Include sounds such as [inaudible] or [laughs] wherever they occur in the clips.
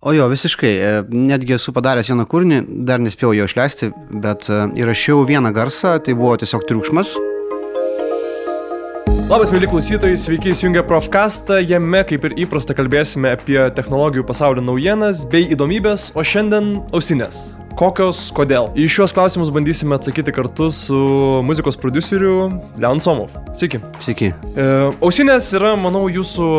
O jo, visiškai. E, netgi esu padaręs vieną kūrinį, dar nespėjau jo išleisti, bet e, įrašiau vieną garsą, tai buvo tiesiog triukšmas. Labas, mėly klausytojai, sveiki įsijungę Profcastą. Jame, kaip ir įprasta, kalbėsime apie technologijų pasaulio naujienas bei įdomybės, o šiandien ausinės. Kokios, kodėl? Į šiuos klausimus bandysime atsakyti kartu su muzikos produceriu Leon Somov. Sveiki. Sveiki. E, ausinės yra, manau, jūsų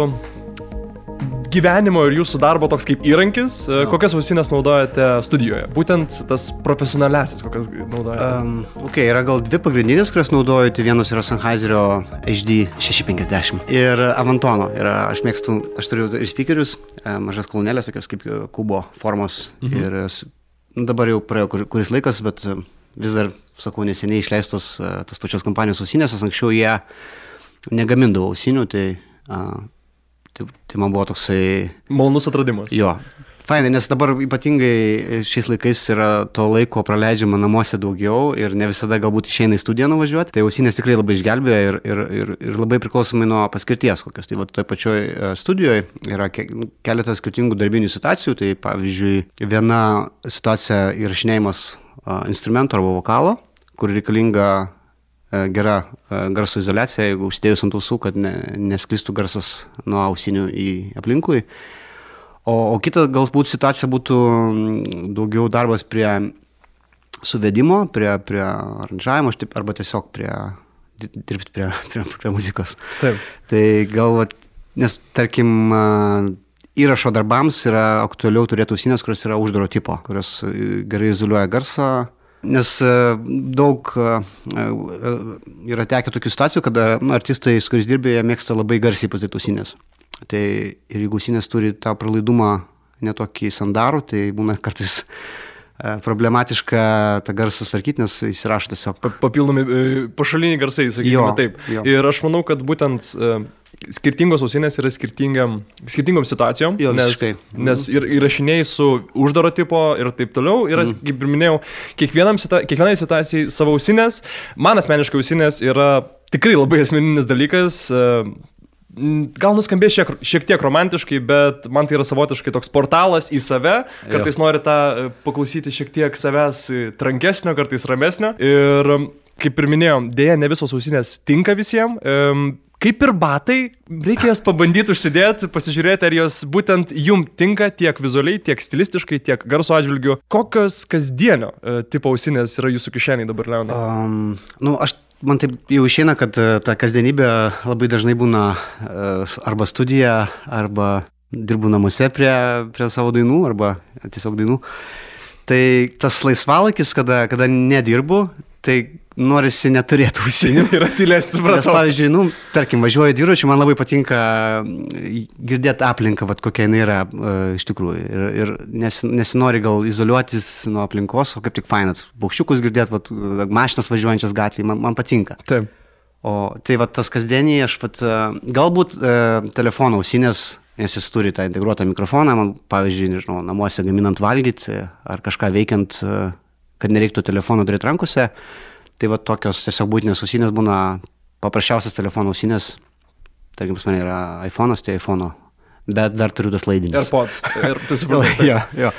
gyvenimo ir jūsų darbo toks kaip įrankis. E, Jo. kokias ausinės naudojate studijoje? Būtent tas profesionaliasis, kokias naudojate. Um, ok, yra gal dvi pagrindinės, kurias naudoju. Tai vienas yra Sennheiserio HD 650 ir Avantono. Yra, aš mėgstu, aš turiu ir speakerius, e, mažas kolonėlės, tokias kaip e, kubo formos. Mhm. Ir e, nu, dabar jau praėjo kur, kuris laikas, bet e, vis dar, sakau, neseniai išleistos e, tas pačios kompanijos ausinės, nes anksčiau jie negamindavo ausinių, tai, tai, tai man buvo toksai Malonus atradimas. Jo. Fainai, nes dabar ypatingai šiais laikais yra to laiko praleidžiama namuose daugiau ir ne visada galbūt išeina į studiją nuvažiuoti. Tai ausinės tikrai labai išgelbėjo ir, ir, ir, ir labai priklausomai nuo paskirties kokios. Tai va toj pačioj e, studijoje yra ke, nu, keletas skirtingų darbinių situacijų. Tai pavyzdžiui, viena situacija įrašinėjimas a, instrumento arba vokalo, kur reikalinga e, gera e, garso izolacija, jeigu užsidėjus ant ausų, kad ne, nesklistų garsas nuo ausinių į aplinkui. O, o kita galbūt situacija būtų mm, daugiau darbas prie suvedimo, prie, prie aranžavimo, arba tiesiog prie di- dirbti prie, [laughs] prie, prie muzikos. Taip. Tai galvat, nes tarkim a, įrašo darbams yra aktualiau turėti ausinės, kurios yra uždaro tipo, kurios e, gerai izoliuoja garsą. Nes e, daug e, e, yra tekę tokių situacijų, kada nu, artistai, su kuriais dirbė, jie mėgsta labai garsiai pasidaryti ausinės. Tai ir jeigu ausinės turi tą pralaidumą netokį sandarų, tai būna kartais problematiška tą garsą tvarkyti, nes įsirašo tiesiog. Pa- Papildomi pašaliniai garsai, sakykime Jo, taip. jo. Ir aš manau, kad būtent skirtingos ausinės yra skirtingam, skirtingom situacijom. Jo, nes, visiškai. Mhm. nes ir įrašiniai su uždaro tipo ir taip toliau yra, Mhm. mm. kaip ir minėjau, situa kiekvienai situacijai savo ausinės. Man asmeniškai ausinės yra tikrai labai asmeninis dalykas. e, Gal nuskambės šiek, šiek tiek romantiškai, bet man tai yra savotiškai toks portalas į save. Kartais nori tą e, paklausyti šiek tiek savęs e, trankesnio, kartais ramesnio. Ir kaip ir minėjom, dėja ne visos ausinės tinka visiems. Kaip ir batai, reikia jas pabandyti užsidėti, pasižiūrėti, ar jos būtent jum tinka tiek vizualiai, tiek stilistiškai, tiek garso atžvilgiu. Kokios kasdienio e, tipo ausinės yra jūsų kišeniai dabar, Leonai? Um, nu, aš, man taip jau išeina, kad e, ta kasdienybė labai dažnai būna e, arba studija, arba dirbu namuose prie, prie savo dainų, arba tiesiog dainų. Tai tas laisvalakis, kada, kada nedirbu, tai norisi neturėti ausinių. Tylesnis, Nes, supratau. pavyzdžiui, nu, tarkim, važiuoju dviračiu, man labai patinka girdėti aplinką, vat, kokia jinai yra e, iš tikrųjų. Ir, ir nes, nesinori gal izoliuotis nuo aplinkos, o kaip tik fainat. Paukščiukus girdėti, vat, mašinas važiuojančias gatvėje, man, man patinka. Taip. O tai va tas kasdieniai, aš vat, e, galbūt e, telefono ausinės, nes jis turi tą integruotą mikrofoną, man, pavyzdžiui, nežinau, namuose gaminant valgyti e, ar kažką veikiant, e, kad nereiktų telefono turėti rankose, tai va tokios tiesiog būtinės ausinės būna paprasčiausias telefono ausinės, tarkim, pas mane yra iPhone'as, tai iPhone'o, bet dar turiu tas laidinės. AirPods. Ir tai [laughs] supratau. taip. jo, jo.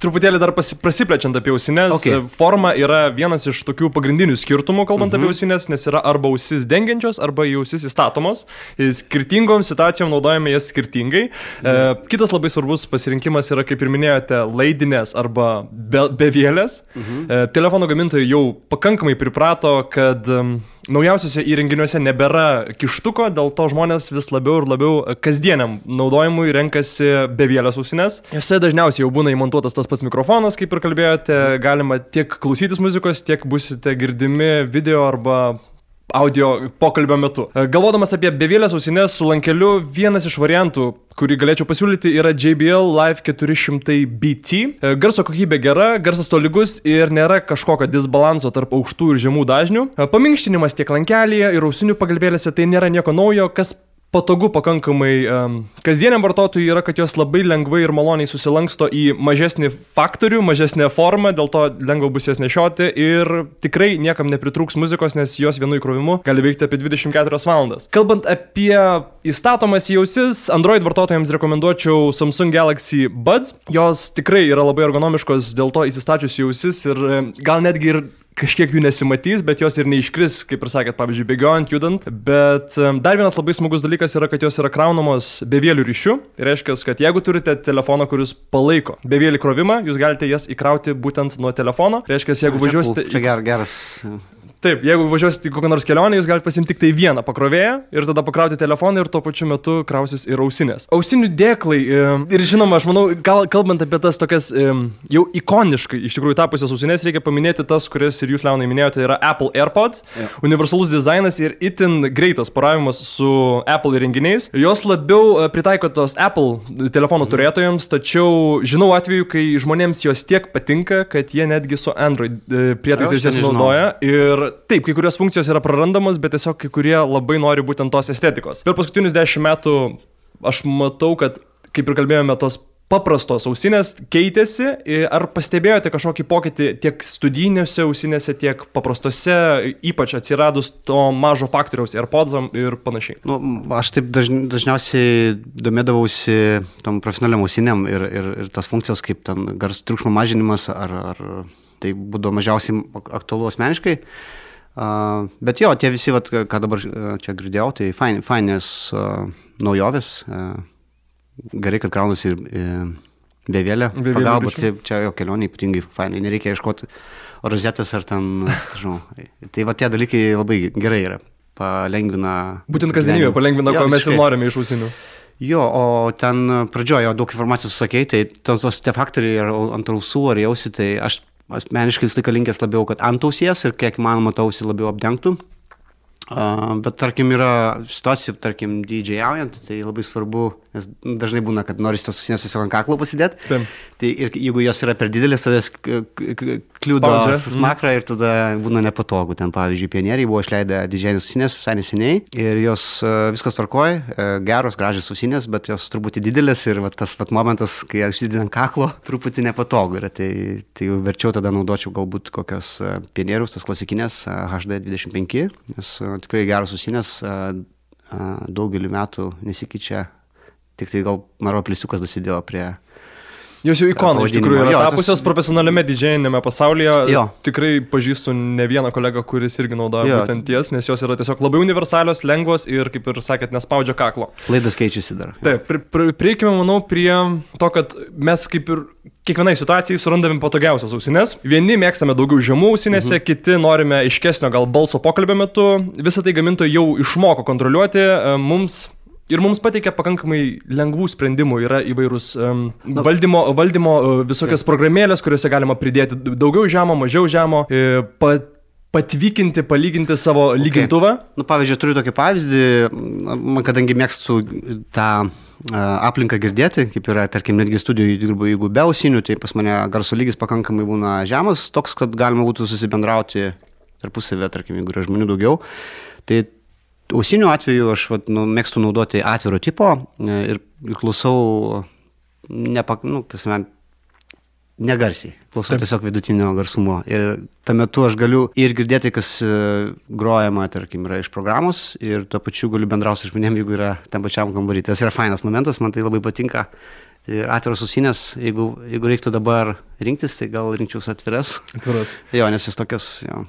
Truputėlį dar prasiplečiant apie ausines, Okay. forma yra vienas iš tokių pagrindinių skirtumų, kalbant mhm. apie ausines, nes yra arba ausis dengiančios, arba į ausis įstatomos. Ir Skirtingom situacijom naudojame jas skirtingai. Mhm. E, kitas labai svarbus pasirinkimas yra, kaip ir minėjote, laidinės arba be, bevėlės. Mhm. E, telefono gamintojai jau pakankamai priprato, kad um, naujausiuose įrenginiuose nebėra kištuko, dėl to žmonės vis labiau ir labiau kasdieniam naudojimui renkasi bevėlės ausines. Jose dažniausiai jau būna įmontuotas tas pats mikrofonas, kaip ir kalbėjote, galima tiek klausytis muzikos, tiek busite girdimi video arba audio pokalbio metu. E, Galvodamas apie bevėlės ausinės su lankeliu, vienas iš variantų, kurį galėčiau pasiūlyti, yra JBL Live 400 BT. E, Garso kokybė gera, garsas tolygus ir nėra kažkokio disbalanso tarp aukštų ir žemų dažnių. E, Paminkštinimas tiek lankelėje ir ausinių pagalvėlėse tai nėra nieko naujo, kas patogu pakankamai um, kasdieniam vartotojui yra, kad jos labai lengvai ir maloniai susilanksto į mažesnį faktorių, mažesnę formą, dėl to lengva bus jas nešioti ir tikrai niekam nepritrūks muzikos, nes jos vienu įkrovimu gali veikti apie 24 valandas. Kalbant apie įstatomas į ausis, Android vartotojams rekomenduočiau Samsung Galaxy Buds. Jos tikrai yra labai ergonomiškos, dėl to įsistačius į ausis ir gal netgi ir kažkiek jų nesimatys, bet jos ir neiškris, kaip ir sakėt, pavyzdžiui, bėgiojant, judant. Bet dar vienas labai smagus dalykas yra, kad jos yra kraunamos bevėlių ryšių. Tai reiškia, kad jeigu turite telefoną, kuris palaiko bevėlį krovimą, jūs galite jas įkrauti būtent nuo telefono. Tai reiškia, jeigu važiuosite... Čia ger, geras Taip, jeigu važiuosite į kokią nors kelionę, jūs galite pasimti tik tai vieną pakrovėją ir tada pakrauti telefoną ir tuo pačiu metu krausis ir ausinės. Ausinių dėklai e, ir žinoma, aš manau, gal, kalbant apie tas tokias e, jau ikoniškai iš tikrųjų tapusias ausinės, reikia paminėti tas, kurias ir jūs, Leonai, minėjote, tai yra Apple AirPods. Ja. Universalus dizainas ir itin greitas paravimas su Apple įrenginiais. Jos labiau e, pritaikotos Apple telefonų mhm. turėtojams, tačiau žinau atveju, kai žmonėms jos tiek patinka, kad jie netgi su Android prietaisais jas naudoja. Ir taip, kai kurios funkcijos yra prarandamos, bet tiesiog kai kurie labai nori būtent tos estetikos. Per paskutinius dešimt metų aš matau, kad, kaip ir kalbėjome, tos paprastos ausinės keitėsi. Ar pastebėjote kažkokį pokytį tiek studijiniuose ausinėse, tiek paprastose, ypač atsiradus to mažo faktoriaus AirPodsam ir panašiai? Nu, aš taip dažn, dažniausiai domėdavausi tom profesionaliam ausinėm ir, ir, ir tas funkcijos kaip ten garso triukšmo mažinimas, ar, ar tai būdavo mažiausiai aktualu asmeniškai. Uh, bet jo, tie visi, vat, ką dabar čia girdėjau, tai fain, fainės uh, naujovės. Uh, gerai, kad kraunasi ir uh, bevėlė. Pagalba, tai čia jo kelionė ypatingai fainai. Nereikia ieškoti rozetės ar ten, [laughs] žinau. Tai va tie dalykai labai gerai yra. Palengvina. Būtent kasdienybė palengvina, ko mes ir norime iš užsienio. Jo, o ten pradžioje daug informacijos sakei, tai tos, tos tie faktoriai ant ausų ar jausi, tai aš asmeniškai visą laiką linkęs labiau, kad ant ausies ir kiek įmanoma tausi labiau apdengtų. Uh, bet tarkim yra situacijų, tarkim, didžiaujant, tai labai svarbu Nes dažnai būna, kad nori tas susinės tiesiog ant kaklo pasidėti. Taip. Tai ir jeigu jos yra per didelės, tada kliūdo smakrą ir tada būna nepatogu. Ten, pavyzdžiui, pionieriai buvo išleidę didžiąją susinės visai neseniai ir jos viskas tvarkoja, e, geros, gražios susinės, bet jos truputį didelės ir va, tas va, momentas, kai aš įsidėjau ant kaklo, [laughs] truputį nepatogu yra. Tai, tai jau verčiau tada naudočiau galbūt kokios e, pionierius, tas klasikinės HD 25, nes e, tikrai geros susinės daugelį metų nesikeičia Tik tai gal Maro Plisiukas dasidėjo prie Jos jau ikonai iš tikrųjų yra tapusios tas... profesionaliame didžėjinėme pasaulyje. Jo. Tikrai pažįstu ne vieną kolegą, kuris irgi naudoja jo. būtent ties, nes jos yra tiesiog labai universalios, lengvos ir, kaip ir sakėt, nespaudžia kaklo. Laidas keičiasi dar. Taip, pri, pri, prieikime, manau, prie to, kad mes kaip ir kiekvienai situacijai surandame patogiausias ausinės. Vieni mėgstame daugiau žemų ausinėse, mhm. kiti norime aiškesnio gal balso pokalbio metu. Visą tai gamintojai jau išmoko kontroliuoti. Mums Ir mums pateikia pakankamai lengvų sprendimų. Yra įvairūs um, valdymo, valdymo uh, visokios programėlės, kuriuose galima pridėti daugiau žemo, mažiau žemo. Uh, pat, patvykinti, palyginti savo okay. lygintuvą? Nu, pavyzdžiui, turiu tokį pavyzdį, man kadangi mėgstu tą uh, aplinką girdėti, kaip yra, tarkim, netgi studijoje dirbu, jeigu be ausinių, tai pas mane garso lygis pakankamai būna žemas, toks, kad galima būtų susibendrauti tarpusavę, tarkim, jeigu yra žmonių daugiau. Tai Ausinių atveju aš vat, nu, mėgstu naudoti atviro tipo e, ir, klausau nepak, nu, kasme, negarsiai. Klausau Taip. tiesiog vidutinio garsumo. Ir tuo metu aš galiu ir girdėti, kas e, grojama, tarkim, yra iš programos ir tuo pačiu galiu bendrauti su žmonėm, jeigu yra tam pačiam kambarį. Tas yra fainas momentas, man tai labai patinka. Ir atviros susinės, jeigu, jeigu reiktų dabar rinktis, tai gal rinkčiausi atviras. Atviras. Jo, nes jis tokios, jo,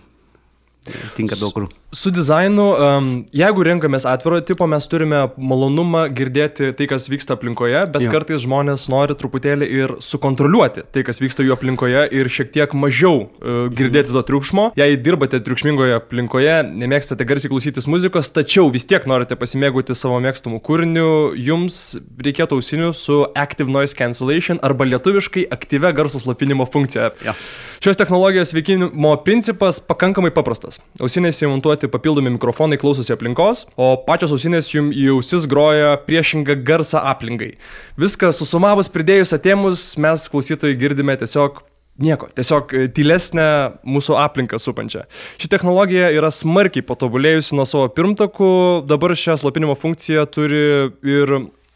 tinka daug kur. Su dizainu, um, jeigu renkamės atviro tipo, mes turime malonumą girdėti tai, kas vyksta aplinkoje, bet jo. kartais žmonės nori truputėlį ir sukontroliuoti tai, kas vyksta jų aplinkoje ir šiek tiek mažiau uh, girdėti to triukšmo. Jei dirbate triukšmingoje aplinkoje, nemėgstate garsiai klausytis muzikos, tačiau vis tiek norite pasimėgauti savo mėgstamų kūrinių, jums reikėtų ausinių su Active Noise Cancellation arba lietuviškai aktyvia garso slopinimo funkcija. Jo. Šios technologijos veikimo principas pakankamai paprastas. Ausinės įmontuoti įmontuoti papildomi mikrofonai klausosi aplinkos, o pačios ausinės jums į ausis groja priešingą garsą aplinkai. Viską susumavus, pridėjus atėmus, mes klausytojai girdime tiesiog Nieko, tiesiog e, tylesnę mūsų aplinką supančią. Ši technologija yra smarkiai patobulėjusi nuo savo pirmtakų, dabar šią slopinimo funkciją turi ir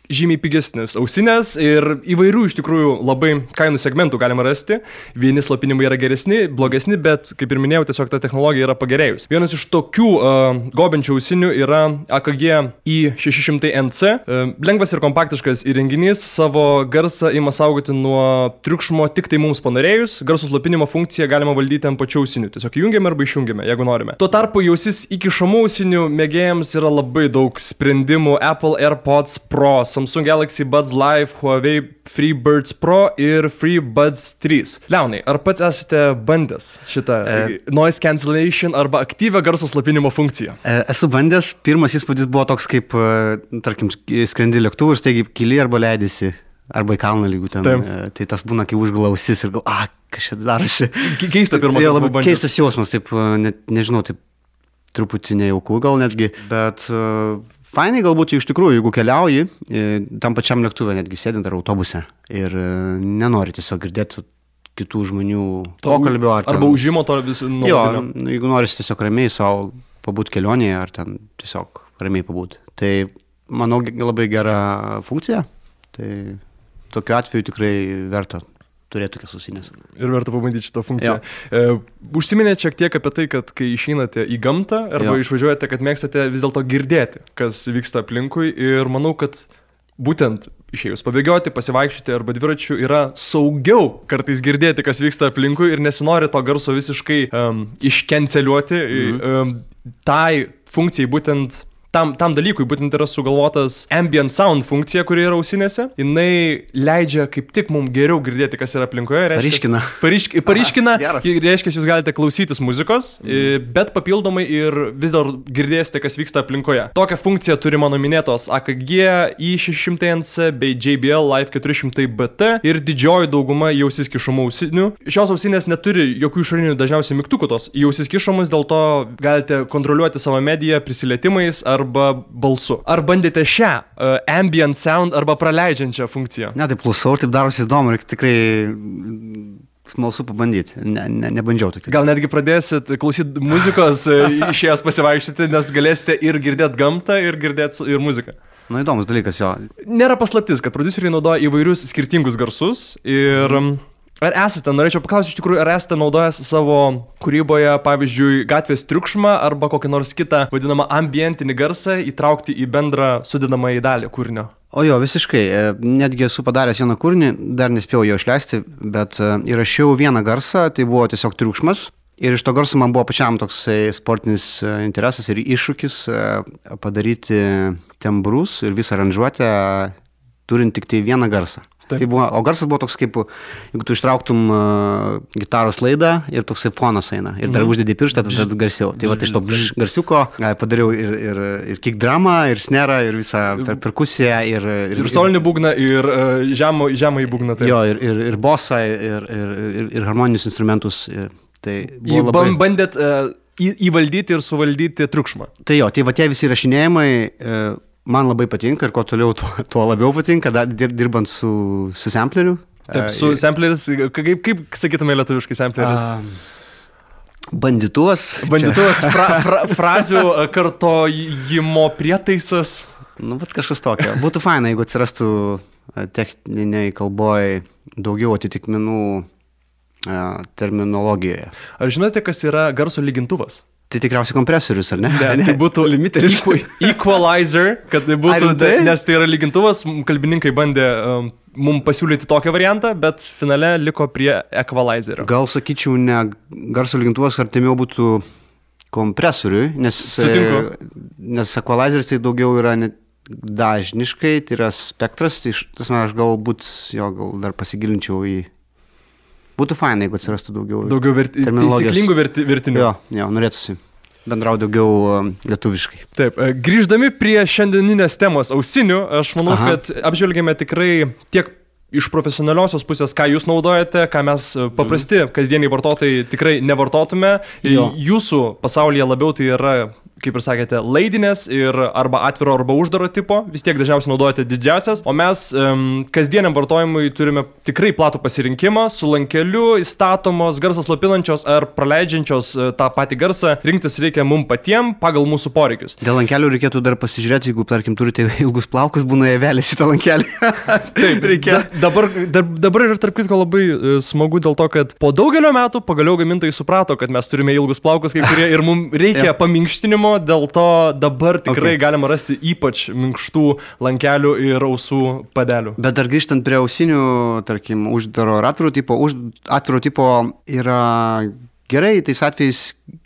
žymiai pigesnis ausinės ir įvairių iš tikrųjų labai kainų segmentų galima rasti. Vieni slopinimai yra geresni, blogesni, bet kaip ir minėjau, tiesiog ta technologija yra pagerėjus. Vienas iš tokių uh, gobenčių ausinių yra AKG i600NC. Uh, lengvas ir kompaktiškas įrenginys savo garsą ima saugoti nuo triukšmo tik tai mums panorėjus. Garso slopinimo funkciją galima valdyti ant pačių ausinių. Tiesiog jungiame arba išjungiame, jeigu norime. Tuo tarpu jausis iki šamų ausinių mėgėjams yra labai daug sprendimų Apple AirPods Pro Samsung Galaxy Buds Live, Huawei FreeBuds Pro ir FreeBuds 3. Leonai, ar pats esate bandęs šitą e... noise cancellation arba aktyvę garso slapinimo funkciją? E, esu bandęs, pirmas įspūdis buvo toks, kaip, e, tarkim, skrendi lėktuvu ir staigiai kyli arba leidėsi. Arba į kalną lygų ten. Taip. E, tai tas būna, kai užglausis ir gal, a, čia darosi. Keista pirmą kartą. Labai bandžiau. keistas jausmas, taip, net, nežinau, taip truputį nejaukų gal netgi, bet uh, fainai galbūt iš tikrųjų, jeigu keliauji, e, tam pačiam lėktuvė netgi sėdint ar autobuse ir e, nenori tiesiog girdėti kitų žmonių pokalbio. Ar arba užimo to vis nuo. Jo, nu, jeigu nori tiesiog ramiai savo pabūti kelionėje ar ten tiesiog ramiai pabūti. Tai manau labai gera funkcija. Tai tokiu atveju tikrai verta turėti tokias ausinės. Ir verta pabandyti šitą funkciją. E, užsiminėte šiek tiek apie tai, kad kai išeinate į gamtą arba jo. išvažiuojate, kad mėgstate vis dėlto girdėti, kas vyksta aplinkui. Ir manau, kad būtent išėjus pabėgioti, pasivaikščioti arba dviračių yra saugiau kartais girdėti, kas vyksta aplinkui ir nesinori to garso visiškai um, iškenceliuoti. Mhm. Um, tai funkcijai būtent tam, tam dalykui būtent yra sugalvotas ambient sound funkcija, kuri yra ausinėse. Jis leidžia kaip tik mums geriau girdėti, kas yra aplinkoje. Reiškia, paryškina. Paryšk, paryškina, reiškia, jūs galite klausytis muzikos, mm. bet papildomai ir vis dar girdėsite, kas vyksta aplinkoje. Tokią funkciją turi mano minėtos AKG i600NC bei JBL Live 400BT ir didžioji dauguma jausis kišamų ausinių. Šios ausinės neturi jokių išorinių dažniausiai mygtukų tos. Jausis kišamus, dėl to galite kontroliuoti savo mediją prisilietimais ar arba balsu. Ar bandėte šią uh, ambient sound arba praleidžiančią funkciją? Ne, taip klausau, taip darosi įdomu ir tikrai smalsu pabandyti. Ne, ne, nebandžiau tokio. Gal netgi pradėsit klausyti muzikos, e, [laughs] išėjęs pasivaikščioti, nes galėsite ir girdėti gamtą, ir girdėti ir muziką. Na įdomus dalykas jo. Nėra paslaptis, kad produceriai naudoja įvairius skirtingus garsus ir mm. Ar esate, norėčiau paklausti iš tikrųjų, ar esate naudojęs savo kūryboje, pavyzdžiui, gatvės triukšmą arba kokį nors kitą vadinamą ambientinį garsą įtraukti į bendrą sudedamąjį dalį kūrinio? O jo, visiškai. E, netgi esu padaręs vieną kūrinį, dar nespėjau jo išleisti, bet e, įrašiau vieną garsą, tai buvo tiesiog triukšmas. Ir iš to garso man buvo pačiam toks sportinis e, interesas ir iššūkis padaryti tembrus ir visą aranžuotę turint tik tai vieną garsą. Taip. Tai buvo, o garsas buvo toks kaip, jeigu tu ištrauktum uh, gitaros laidą ir toksai fonas eina. Ir dar mm. uždedi pirštą, tada garsiau. Tai va iš to garsiuko padariau ir, ir, ir kick dramą, ir snerą, ir visą per, perkusiją. Ir, ir, ir solinį būgną, ir uh, žemą, žemą į būgną. Taip. Jo, ir, ir, ir bosą, ir, ir, ir, ir harmoninius instrumentus. Ir, tai labai... Bandėt uh, į, įvaldyti ir suvaldyti triukšmą. Tai jo, tai va tie visi rašinėjimai. Man labai patinka ir kuo toliau, tuo, tuo labiau patinka, dirbant su, su sampleriu. Taip, su uh, sampleris, kaip, kaip sakytume lietuviškai sampleris? Uh, bandituvas. [laughs] Bandituvas, fra, fra, frazių kartojimo prietaisas. Nu, bet kažkas tokio. Būtų faina, jeigu atsirastų techniniai kalboje daugiau atitikmenų terminologijoje. Ar žinote, kas yra garso lygintuvas? Tai tikriausiai kompresorius, ar ne? Ne, [laughs] ne tai būtų limiteris. Equalizer, kad tai būtų, tai? nes tai yra lygintuvas, kalbininkai bandė um, mums pasiūlyti tokią variantą, bet finale liko prie equalizerio. Gal sakyčiau, ne garso lygintuvas artimiau būtų kompresoriui, nes, Sutinku. E, nes equalizeris tai daugiau yra net dažniškai, tai yra spektras, tai tas man aš galbūt jo gal dar pasigilinčiau į Būtų fainai, jeigu atsirastų daugiau. Daugiau verti, taisyklingų verti, vertinių. Jo, jo, norėtųsi bendrauti daugiau um, lietuviškai. Taip, e, grįždami prie šiandieninės temos ausinių, aš manau, Aha. kad apžvelgėme tikrai tiek iš profesionaliosios pusės, ką jūs naudojate, ką mes e, paprasti mhm. kasdieniai vartotojai tikrai nevartotume. Jo. Jūsų pasaulyje labiau tai yra kaip ir sakėte, laidinės ir arba atviro arba uždaro tipo, vis tiek dažniausiai naudojate didžiasias, o mes um, kasdieniam vartojimui turime tikrai platų pasirinkimą, su lankeliu įstatomos, garsas lopinančios ar praleidžiančios uh, tą patį garsą, rinktis reikia mum patiem pagal mūsų poreikius. Dėl lankelių reikėtų dar pasižiūrėti, jeigu, tarkim, turite ilgus plaukus, būna įvelės į tą lankelį. [laughs] Taip, reikia. Da, dabar, da, dabar ir tarp kitko labai uh, smagu dėl to, kad po daugelio metų pagaliau gamintojai suprato, kad mes turime ilgus plaukus kai kurie ir mums reikia paminkštinimo, dėl to dabar tikrai okay. galima rasti ypač minkštų lankelių ir ausų padelių. Bet dar grįžtant prie ausinių, tarkim, uždaro ar atviro tipo, už atviro tipo yra gerai, tais atvejais,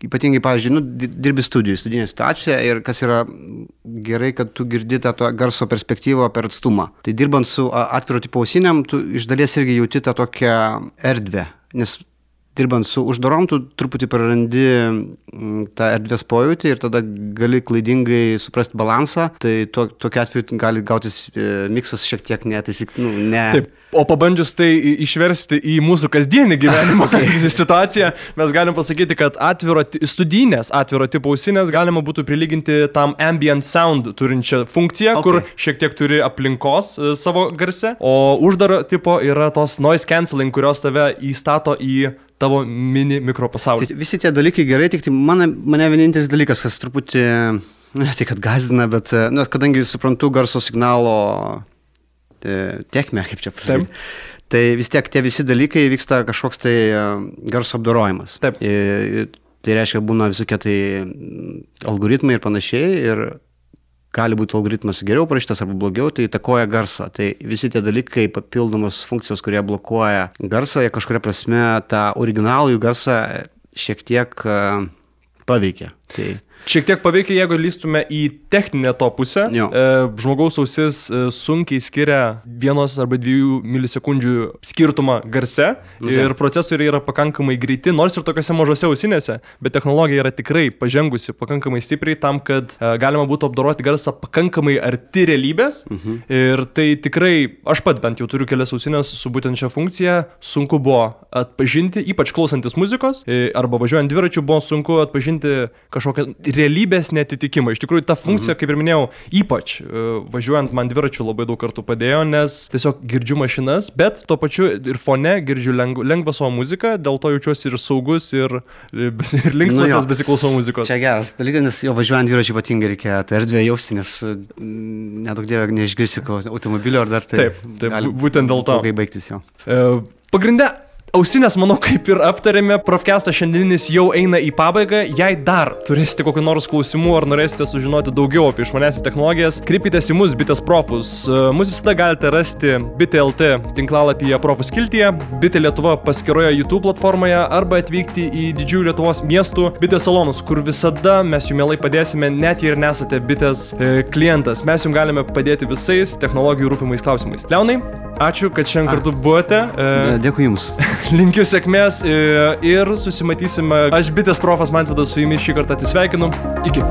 ypatingai, pavyzdžiui, nu, dirbi studijų, studijinė situacija ir kas yra gerai, kad tu girdi tą garso perspektyvą per atstumą. Tai dirbant su atviro tipo ausiniam, tu iš dalies irgi jauti tą tokią erdvę, nes dirbant su uždarom, tu truputį prarandi mm, tą erdvės pojūtį ir tada gali klaidingai suprasti balansą, tai to, tokiu atveju gali gautis e, miksas šiek tiek netaisik, nu, ne. Taip. O pabandžius tai išversti į mūsų kasdienį gyvenimą [laughs] [laughs] situaciją, mes galim pasakyti, kad atviro, studinės atviro tipo ausinės galima būtų prilyginti tam ambient sound turinčią funkciją, okay. kur šiek tiek turi aplinkos e, savo garse, o uždaro tipo yra tos noise cancelling, kurios tave įstato į tavo mini mikropasaulį. Tai visi tie dalykai gerai, tik tai mane, mane vienintelis dalykas, kas truputį, nu, ne tai kad gazdina, bet, nu, kadangi suprantu garso signalo e, tiekmę, kaip čia pasakyti. Taip. Tai vis tiek tie visi dalykai vyksta kažkoks tai e, garso apdorojimas. Taip. Ir, tai reiškia, būna visokie tai algoritmai ir panašiai. Ir gali būti algoritmas geriau parašytas arba blogiau, tai įtakoja garsą. Tai visi tie dalykai, papildomos funkcijos, kurie blokuoja garsą, jie kažkuria prasme tą originalų jų garsą šiek tiek paveikia. Tai Šiek tiek paveikia, jeigu lystume į techninę to pusę. Jo. E, žmogaus ausis e, sunkiai skiria vienos arba dviejų milisekundžių skirtumą garse okay. ir procesoriai yra pakankamai greiti, nors ir tokiuose mažose ausinėse, bet technologija yra tikrai pažengusi pakankamai stipriai tam, kad e, galima būtų apdoroti garsą pakankamai arti realybės. Mhm. Ir tai tikrai, aš pat bent jau turiu kelias ausinės su būtent šią funkciją, sunku buvo atpažinti, ypač klausantis muzikos arba važiuojant dviračiu buvo sunku atpažinti kažkokią realybės netitikimą. Iš tikrųjų, ta funkcija, mhm. kaip ir minėjau, ypač e, važiuojant man dviračiu labai daug kartų padėjo, nes tiesiog girdžiu mašinas, bet tuo pačiu ir fone girdžiu lengv, lengvą savo muziką, dėl to jaučiuosi ir saugus, ir, ir linksmas, nu, nes besiklausau muzikos. Čia geras dalykas, nes jo važiuojant dviračiu ypatingai reikia tą erdvę jausti, nes mm, nedaug dievė neišgirsi automobilio ar dar tai. Taip, taip būtent dėl to. Ilgai baigtis jo. E, Pagrindė Ausinės, manau, kaip ir aptarėme, profkestas šiandieninis jau eina į pabaigą. Jei dar turėsite kokiu nors klausimu ar norėsite sužinoti daugiau apie išmanesias technologijas, kreipkitės į mus, bitės profus. Mus visada galite rasti BitLT tinklalapyje profus kiltyje, Bitė Lietuva paskyroje YouTube platformoje arba atvykti į didžiųjų Lietuvos miestų bitės salonus, kur visada mes jums mielai padėsime, net jei ir nesate bitės e, klientas. Mes jums galime padėti visais technologijų rūpimais klausimais. Leonai, ačiū, kad šiandien kartu buvote. E, Dėkui Jums. [laughs] Linkiu sėkmės ir susimatysime. Aš bitės profas Mantvidas su jumis šį kartą atsisveikinu. Iki.